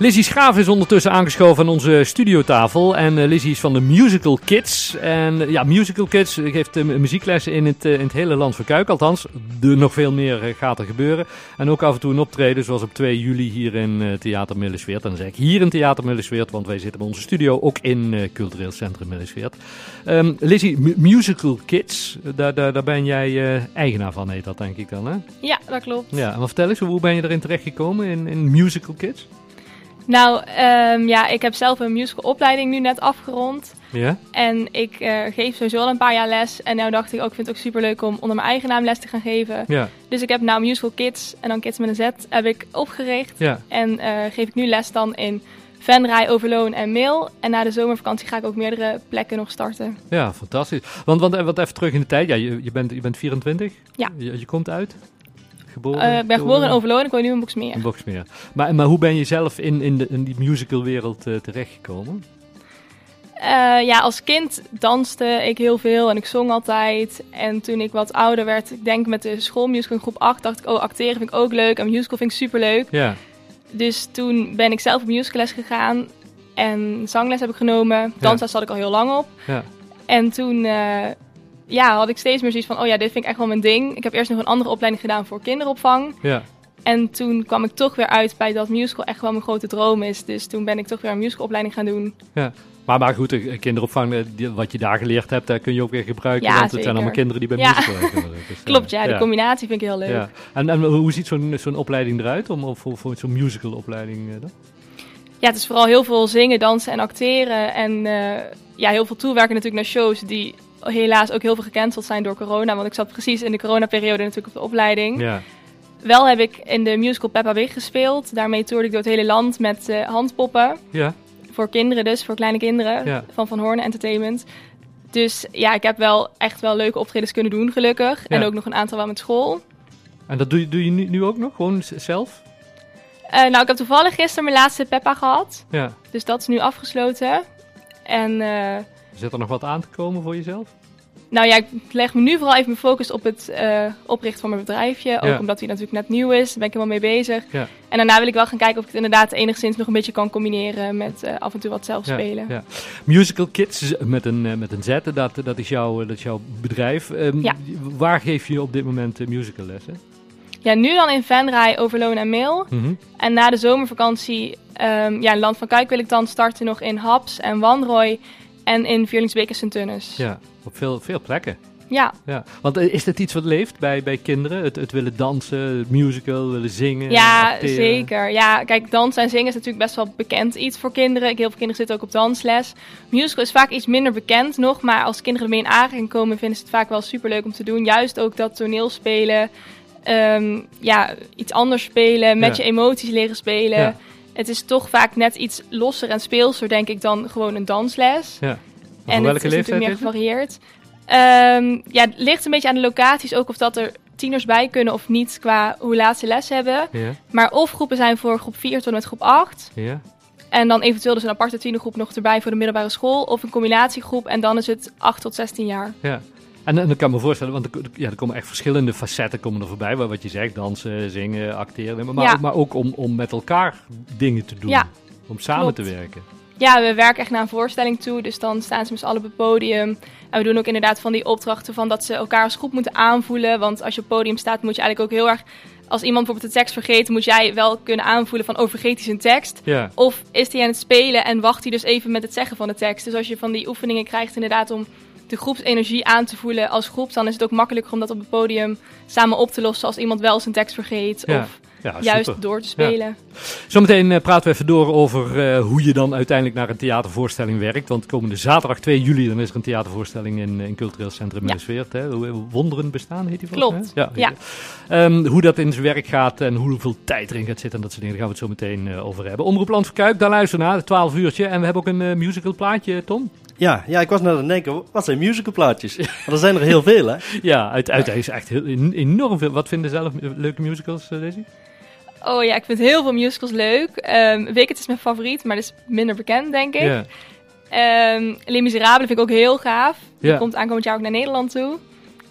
Lizzie Schaaf is ondertussen aangeschoven aan onze studiotafel. En uh, Lizzie is van de Musical Kids. En uh, ja, Musical Kids geeft uh, muzieklessen in het, in het hele land van Kuik. Althans, er nog veel meer gaat er gebeuren. En ook af en toe een optreden, zoals op 2 juli hier in Theater Millesweert. En dan zeg ik hier in Theater Millesweert, want wij zitten bij onze studio ook in Cultureel Centrum Millesweert. Um, Lizzie, Musical Kids, daar, daar, daar ben jij eigenaar van, heet dat denk ik dan, hè? Ja, dat klopt. Ja, en vertel eens, hoe ben je erin terechtgekomen in, in Musical Kids? Nou, um, ja, ik heb zelf een musicalopleiding nu net afgerond. Ja? En ik uh, geef sowieso al een paar jaar les. En nu dacht ik ook, ik vind het ook super leuk om onder mijn eigen naam les te gaan geven. Ja. Dus ik heb nou Musical Kids, en dan Kids met een Z, heb ik opgericht. Ja. En uh, geef ik nu les dan in Venray, Overloon en Mail. En na de zomervakantie ga ik ook meerdere plekken nog starten. Ja, fantastisch. Want, want wat even terug in de tijd. Ja, je, je, bent, je bent 24. Ja. Je, je komt uit? Geboren? Uh, ik ben geboren in Overloon, ik woon nu in Boksmeer. In Boksmeer. Maar, maar hoe ben je zelf in, in, de, in die musicalwereld uh, terechtgekomen? Uh, ja, als kind danste ik heel veel en ik zong altijd. En toen ik wat ouder werd, ik denk met de schoolmusical in groep 8, dacht ik, oh, acteren vind ik ook leuk en musical vind ik super leuk. Ja. Dus toen ben ik zelf op musicales gegaan en zangles heb ik genomen. Dansles zat ik al heel lang op. Ja. En toen ja, had ik steeds meer zoiets van, oh ja, dit vind ik echt wel mijn ding. Ik heb eerst nog een andere opleiding gedaan voor kinderopvang. Ja. En toen kwam ik toch weer uit bij dat musical echt wel mijn grote droom is. Dus toen ben ik toch weer een musicalopleiding gaan doen. Ja. Maar, maar goed, de kinderopvang, eh, wat je daar geleerd hebt, daar kun je ook weer gebruiken. Ja, want het zijn allemaal kinderen die bij ja. musical. Dus, Klopt, ja, de combinatie vind ik heel leuk. Ja. En, en hoe ziet zo'n zo'n opleiding eruit, om, voor, voor zo'n musicalopleiding dan? Ja, het is vooral heel veel zingen, dansen en acteren. En uh, ja, heel veel toewerken natuurlijk naar shows die helaas ook heel veel gecanceld zijn door corona. Want ik zat precies in de coronaperiode natuurlijk op de opleiding. Ja. Wel heb ik in de musical Peppa Pig gespeeld. Daarmee toerde ik door het hele land met uh, handpoppen. Ja. Voor kinderen dus, voor kleine kinderen. Van Van Hoorn Entertainment. Dus ja, ik heb wel echt wel leuke optredens kunnen doen, gelukkig. En ook nog een aantal wel met school. En dat doe je, doe je nu, nu ook nog, gewoon zelf? Uh, nou, ik heb toevallig gisteren mijn laatste Peppa gehad. Ja. Dus dat is nu afgesloten. En... Uh, Zit er nog wat aan te komen voor jezelf? Nou ja, ik leg me nu vooral even mijn focus op het uh, oprichten van mijn bedrijfje. Ook omdat hij natuurlijk net nieuw is. Daar ben ik helemaal mee bezig. Ja. En daarna wil ik wel gaan kijken of ik het inderdaad enigszins nog een beetje kan combineren met uh, af en toe wat zelf spelen. Ja, Musical Kids met een, uh, met een Z, dat, dat, is jouw, dat is jouw bedrijf. Um, waar geef je op dit moment musicallessen? Ja, nu dan in Venray, Overloon en Mail. Mm -hmm. En na de zomervakantie, um, ja, in Land van Kuik wil ik dan starten nog in Haps en Wanrooy en in Vierlingsbeek en Sint-Tunis. Ja, op veel, veel plekken. Ja. ja. Want eh, is dat iets wat leeft bij, bij kinderen? Het, het willen dansen, het musical, willen zingen? Ja, zeker. Ja, kijk, dansen en zingen is natuurlijk best wel bekend iets voor kinderen. Heel veel kinderen zitten ook op dansles. Musical is vaak iets minder bekend nog, maar als kinderen ermee in aanraking komen, vinden ze het vaak wel super leuk om te doen. Juist ook dat toneelspelen, um, ja, iets anders spelen, met je emoties leren spelen. Ja het is toch vaak net iets losser en speelser, denk ik, dan gewoon een dansles. Ja. En welke het is natuurlijk meer gevarieerd. Um, ja, het ligt een beetje aan de locaties ook of dat er tieners bij kunnen of niet qua hoe laat ze les hebben. Ja. Maar of groepen zijn voor groep 4 tot en met groep 8. Ja. En dan eventueel dus een aparte tienergroep nog erbij voor de middelbare school. Of een combinatiegroep en dan is het 8 tot 16 jaar. Ja. En, en dan kan me voorstellen, want er, ja, er komen echt verschillende facetten komen er voorbij. Wat je zegt, dansen, zingen, acteren. Maar, maar ook om, om met elkaar dingen te doen. Ja, om samen te werken. Ja, we werken echt naar een voorstelling toe. Dus dan staan ze met z'n allen op het podium. En we doen ook inderdaad van die opdrachten van dat ze elkaar als groep moeten aanvoelen. Want als je op het podium staat, moet je eigenlijk ook heel erg als iemand bijvoorbeeld de tekst vergeet, moet jij wel kunnen aanvoelen van oh, vergeet hij zijn tekst? Ja. Of is hij aan het spelen en wacht hij dus even met het zeggen van de tekst? Dus als je van die oefeningen krijgt inderdaad om de groepsenergie aan te voelen als groep, dan is het ook makkelijker om dat op het podium samen op te lossen als iemand wel zijn tekst vergeet. Of ja, juist door te spelen. Zometeen uh, praten we even door over uh, hoe je dan uiteindelijk naar een theatervoorstelling werkt. Want komende zaterdag 2 juli dan is er een theatervoorstelling in, in Cultureel Centrum Meesweert. Ja. Wonderen bestaan heet die Klopt, ja. ja. Um, hoe dat in zijn werk gaat en hoeveel tijd erin gaat zitten en dat soort dingen, daar gaan we het zo meteen uh, over hebben. Omroep Land Verkuik, daar luisteren we naar, 12 uurtje. En we hebben ook een musical plaatje, Tom. Ja, ja, ik was net aan het denken, wat zijn musicalplaatjes? Want er zijn er heel veel, hè? ja, uiteindelijk is echt heel, enorm veel. Wat vinden zelf leuke musicals, uh, Daisy? Oh ja, ik vind heel veel musicals leuk. Um, Wicked is mijn favoriet, maar dat is minder bekend, denk ik. Yeah. Um, Les Miserables vind ik ook heel gaaf. Die komt aankomend jaar ook naar Nederland toe.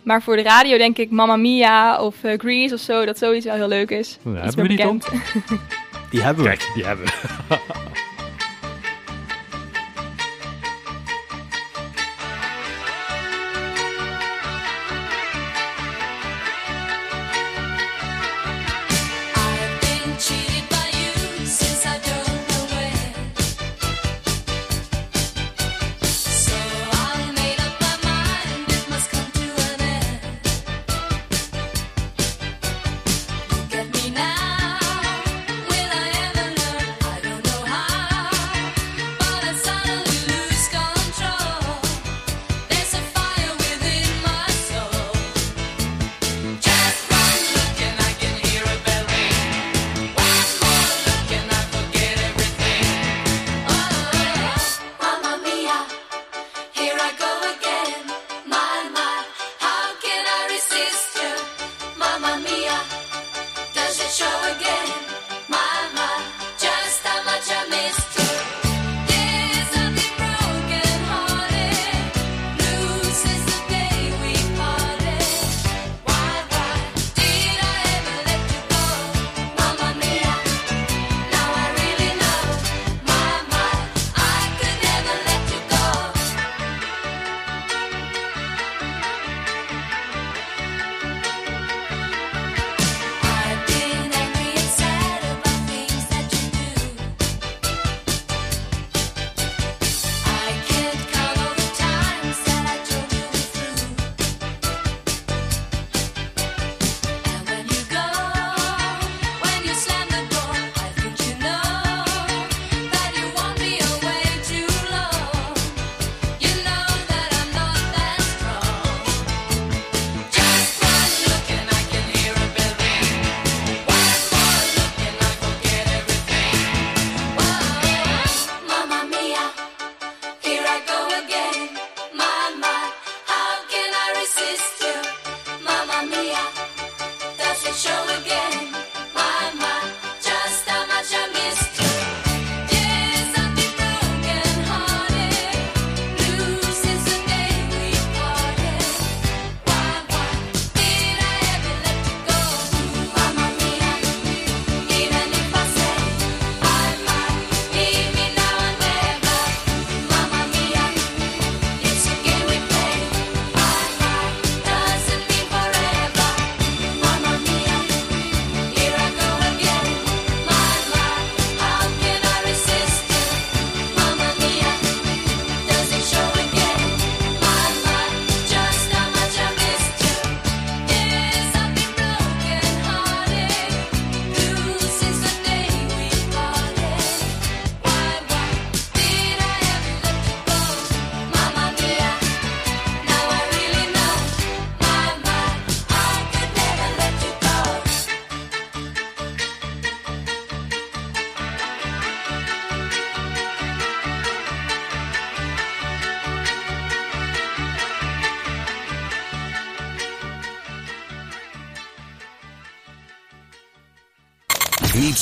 Maar voor de radio denk ik Mamma Mia of uh, Grease of zo, dat zoiets wel heel leuk is. Ja, Iets meer bekend. Die hebben we. Kijk, die hebben we.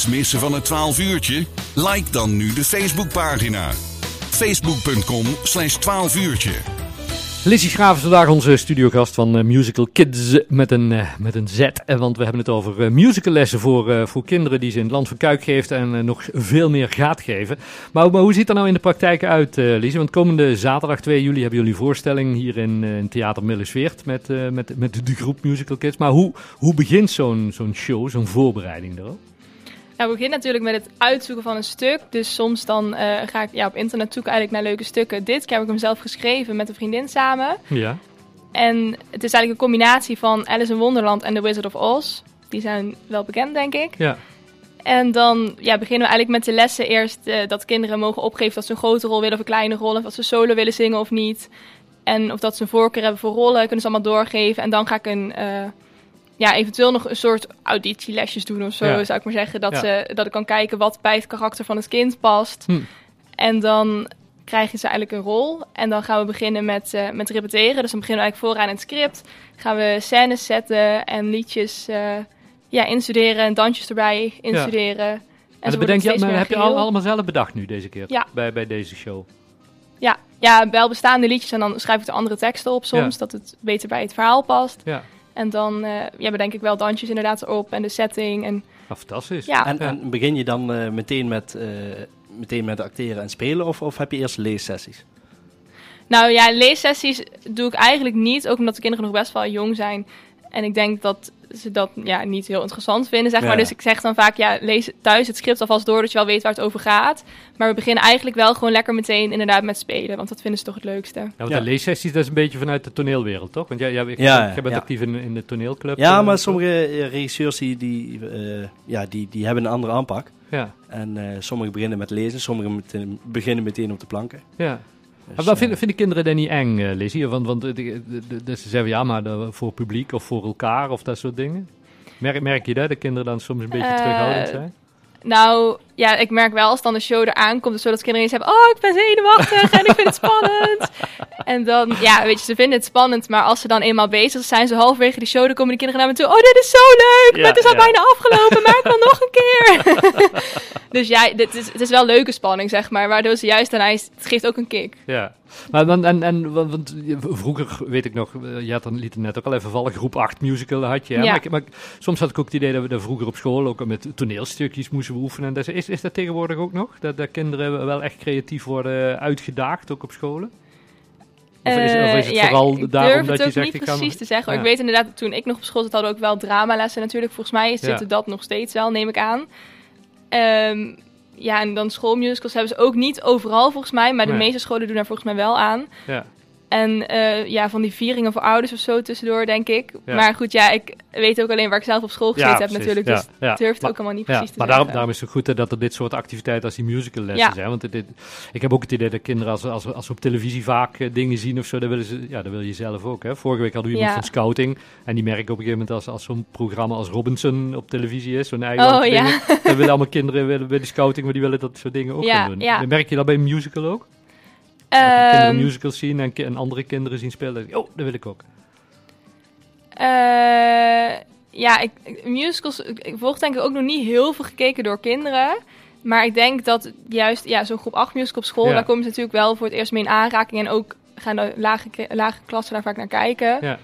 Missen van het 12 uurtje? Like dan nu de Facebookpagina. Facebook.com slash 12 uurtje. Lizzie Schraaf is vandaag onze studiogast van eh, Musical Kids met een, eh, met een Z. Want we hebben het over eh, musicallessen voor, eh, voor kinderen die ze in het land van Kuik geeft en eh, nog veel meer gaat geven. Maar, hoe ziet dat nou in de praktijk uit, eh Lizzie? Want komende zaterdag 2 juli hebben jullie voorstelling hier in, eh, in Theater Millesweert met, eh, met, met de groep Musical Kids. Maar hoe, hoe begint zo'n zo'n show, zo'n voorbereiding erop? Nou, we beginnen natuurlijk met het uitzoeken van een stuk. Dus soms dan eh, ga ik ja, op internet zoeken eigenlijk naar leuke stukken. Dit keer heb ik hem zelf geschreven met een vriendin samen. Ja. En het is eigenlijk een combinatie van Alice in Wonderland en The Wizard of Oz. Die zijn wel bekend, denk ik. Ja. En dan ja, beginnen we eigenlijk met de lessen eerst eh, dat kinderen mogen opgeven dat ze een grote rol willen of een kleine rol. Of dat ze solo willen zingen of niet. En of dat ze een voorkeur hebben voor rollen, kunnen ze allemaal doorgeven. En dan ga ik een, eh, ja, eventueel nog een soort auditielesjes doen of zo, Ja. zou ik maar zeggen. Dat, ze, dat ik kan kijken wat bij het karakter van het kind past. Hm. En dan krijgen ze eigenlijk een rol. En dan gaan we beginnen met, eh, met repeteren. Dus dan beginnen we eigenlijk vooraan in het script. Gaan we scènes zetten en liedjes eh, ja, instuderen en dansjes erbij instuderen. En, En dat bedenk je, maar heb je al, allemaal zelf bedacht nu deze keer? Ja. Bij, bij deze show? Ja, ja, wel bestaande liedjes en dan schrijf ik de andere teksten op soms, Ja. dat het beter bij het verhaal past. Ja. En dan eh, ja, bedenk ik wel dansjes inderdaad erop en de setting. En Ah, fantastisch. Ja. En, en begin je dan eh, meteen, met, eh, meteen met acteren en spelen of, of heb je eerst leessessies? Nou ja, leessessies doe ik eigenlijk niet, ook omdat de kinderen nog best wel jong zijn. En ik denk dat ze dat ja, niet heel interessant vinden, zeg Ja. maar. Dus ik zeg dan vaak, ja, lees thuis het script alvast door, dat je wel weet waar het over gaat. Maar we beginnen eigenlijk wel gewoon lekker meteen inderdaad met spelen, want dat vinden ze toch het leukste. Ja, want Ja. de leessessies, dat is een beetje vanuit de toneelwereld, toch? Want jij, jij, Ja, jij bent ja. actief in, in de toneelclub. Ja, maar sommige eh, regisseurs die, die, eh, ja, die, die hebben een andere aanpak. Ja, En eh sommigen beginnen met lezen, sommigen met- beginnen meteen op de planken. ja. Dus, Maar wat vinden, vinden kinderen dat niet eng, eh, Lizzie? Want, want eh, ze zeggen, ja, maar voor publiek of voor elkaar of dat soort dingen. Merk, merk je dat, de kinderen dan soms een beetje Eh, terughoudend zijn? Nou, ja, ik merk wel als dan de show eraan komt, dus zodat kinderen eens hebben, oh, ik ben zenuwachtig en ik vind het spannend. En dan, ja, weet je, ze vinden het spannend, maar als ze dan eenmaal bezig zijn, zo halverwege die show, dan komen de kinderen naar me toe, oh, dit is zo leuk, Ja, maar het is al ja. bijna afgelopen, maar ik wil nog een keer. dus ja, dit is, het is wel leuke spanning, zeg maar, waardoor ze juist daarna, is- het geeft ook een kick. Ja, maar dan, en, en, want, vroeger weet ik nog, eh, je had dan, liet het net ook al even vallen, groep 8 musical had je. Hè? Ja. Maar, ik- maar soms had ik ook het idee dat we er vroeger op school ook met toneelstukjes moesten oefenen. En dat, is, is dat tegenwoordig ook nog? Dat, dat kinderen wel echt creatief worden uitgedaagd, ook op scholen? Of is, of is het Eh, ja, vooral ik daarom durf dat het je ook zegt, niet precies te zeggen. Ja. Ik weet inderdaad, toen ik nog op school zat, hadden we ook wel dramalessen natuurlijk. Volgens mij zitten dat nog steeds wel, neem ik aan. Ehm, ja, en dan schoolmusicals hebben ze ook niet overal volgens mij. Maar de meeste scholen doen daar volgens mij wel aan. Ja. En eh, ja, van die vieringen voor ouders of zo tussendoor, denk ik. Ja. Maar goed, ja, ik weet ook alleen waar ik zelf op school gezeten Ja, heb precies. natuurlijk. Dus ja. het Maar- ook allemaal niet Ja, precies te maar daarom, daarom is het goed hè, dat er dit soort activiteiten als die musicallessen Ja. zijn. Want dit, ik heb ook het idee dat kinderen, als, als, als ze op televisie vaak eh, dingen zien of zo, dan willen ze, ja, dat wil je zelf ook. Hè. Vorige week hadden we iemand van scouting. En die merken op een gegeven moment als, als zo'n programma als Robinson op televisie is, zo'n eiland Oh, ja. dan willen allemaal kinderen willen bij de scouting, maar die willen dat soort dingen ook gaan doen. ja. Dan merk je dat bij een musical ook? Dat kinderen musicals zien en, en andere kinderen zien spelen. Oh, dat wil ik ook. Eh, ja, ik, musicals, ik, ik volg denk ik ook nog niet heel veel gekeken door kinderen. Maar ik denk dat juist ja, zo'n groep 8 musical op school, Ja. daar komen ze natuurlijk wel voor het eerst mee in aanraking. En ook gaan de lage, lage klassen daar vaak naar kijken. Ja.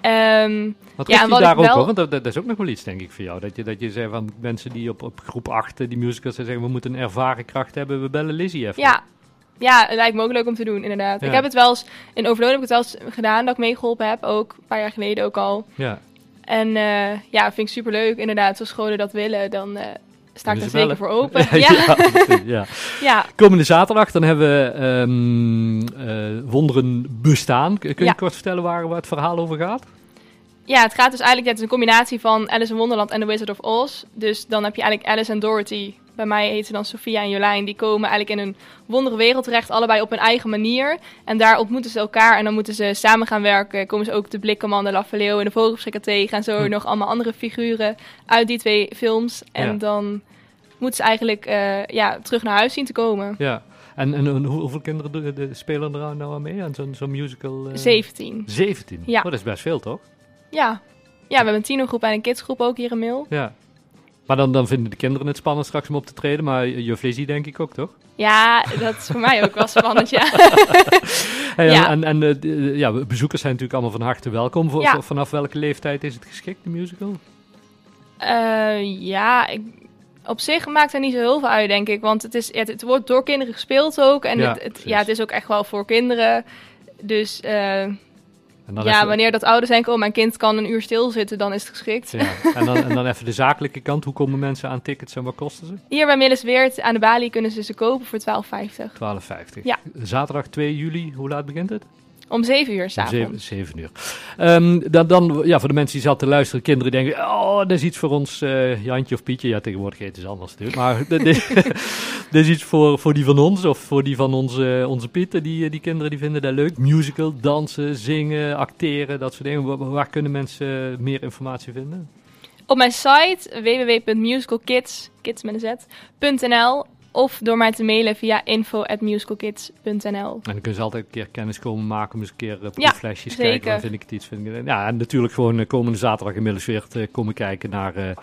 Ehm, Wat Ja, wat daar ook wel- hoor, want dat, dat is ook nog wel iets denk ik voor jou. Dat je, dat je zegt van mensen die op, op groep 8 die musicals zeggen we moeten een ervaren kracht hebben, we bellen Lizzie even. ja. Ja, het lijkt me ook leuk om te doen, inderdaad. Ja. Ik heb het wel eens, in Overloon heb ik het wel eens gedaan, dat ik meegeholpen heb. Ook een paar jaar geleden ook al. Ja. En eh, ja, vind ik super leuk. Inderdaad, als scholen dat willen, dan eh, sta ik ze zeker voor open. ja, ja, ja. ja. Komende zaterdag dan hebben we ehm, eh, Wonderen Bestaan. Kun je kort vertellen waar, waar het verhaal over gaat? Ja, het gaat dus eigenlijk, het is een combinatie van Alice in Wonderland en The Wizard of Oz. Dus dan heb je eigenlijk Alice en Dorothy. Bij mij heet ze dan Sophia en Jolijn. Die komen eigenlijk in een wondere wereld terecht, allebei op hun eigen manier. En daar ontmoeten ze elkaar en dan moeten ze samen gaan werken. Komen ze ook de Blikkenman, de Laffeleo en de Vogelverschrikker tegen. En zo Hm. nog allemaal andere figuren uit die twee films. En Ja. dan moeten ze eigenlijk eh, ja, terug naar huis zien te komen. Ja. En, en, en hoe- hoeveel kinderen spelen er nou aan mee aan zo'n zo'n musical? eh? 17. 17? Ja. Oh, dat is best veel toch? Ja. ja, we hebben een tienergroep en een kidsgroep ook hier in Mil. Ja. Maar dan, dan vinden de kinderen het spannend straks om op te treden, maar juf Lizzie denk ik ook toch? Ja, dat is voor mij ook wel spannend, ja. Hey, Ja. En, en eh, eh, ja, bezoekers zijn natuurlijk allemaal van harte welkom. Ja. vanaf welke leeftijd is het geschikt, de musical? Eh, ja, ik, op zich maakt er niet zo heel veel uit, denk ik. Want het, is, het, het wordt door kinderen gespeeld ook. En Ja, het, het- ja, het is ook echt wel voor kinderen. Dus En dan ja, even- wanneer dat ouders denken, oh, mijn kind kan een uur stilzitten, dan is het geschikt. Ja. En, dan, en dan even de zakelijke kant. Hoe komen mensen aan tickets en wat kosten ze? 12,50. Hier bij Millesweert aan de balie kunnen ze ze kopen voor 12,50. Ja. Zaterdag 2 juli, hoe laat begint het? Om 7 uur zeven, s'avonds. zeven uur. Ehm, dan, dan, ja, voor de mensen die zaten te luisteren, kinderen denken, oh, dat is iets voor ons eh, Jantje of Pietje. Ja, tegenwoordig heet het anders natuurlijk. Maar dit, is iets voor, voor die van ons of voor die van onze, onze Pieten. Die, die kinderen die vinden dat leuk. Musical, dansen, zingen, acteren, dat soort dingen. Waar, waar kunnen mensen meer informatie vinden? Op mijn site www.musicalkids, kids met een z.nl of door mij te mailen via info@musicalkids.nl. En dan kunnen ze altijd een keer kennis komen maken, om eens een keer uh, Ja, flesjes zeker. kijken. Dan vind ik het iets. Vind ik, ja, en natuurlijk gewoon eh, komende zaterdag inmiddels weer te komen kijken naar, eh,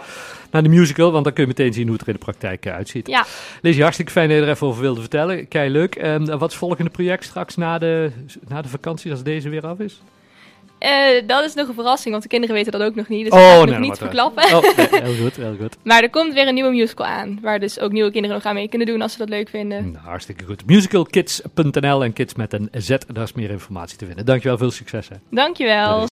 naar de musical. Want dan kun je meteen zien hoe het er in de praktijk eh, uitziet. Ja. Lizzie, hartstikke fijn dat je er even over wilde vertellen. Kei leuk. En wat is het volgende project straks na de, na de vakantie, als deze weer af is? Eh, dat is nog een verrassing, want de kinderen weten dat ook nog niet. Dus Oh, ga ik nee, nog niet verklappen. Oh, nee, heel goed, heel goed. Maar er komt weer een nieuwe musical aan. Waar dus ook nieuwe kinderen nog aan mee kunnen doen als ze dat leuk vinden. Nou, hartstikke goed. Musicalkids.nl en kids met een Z, daar is meer informatie te vinden. Dankjewel, veel succes. Hè. Dankjewel.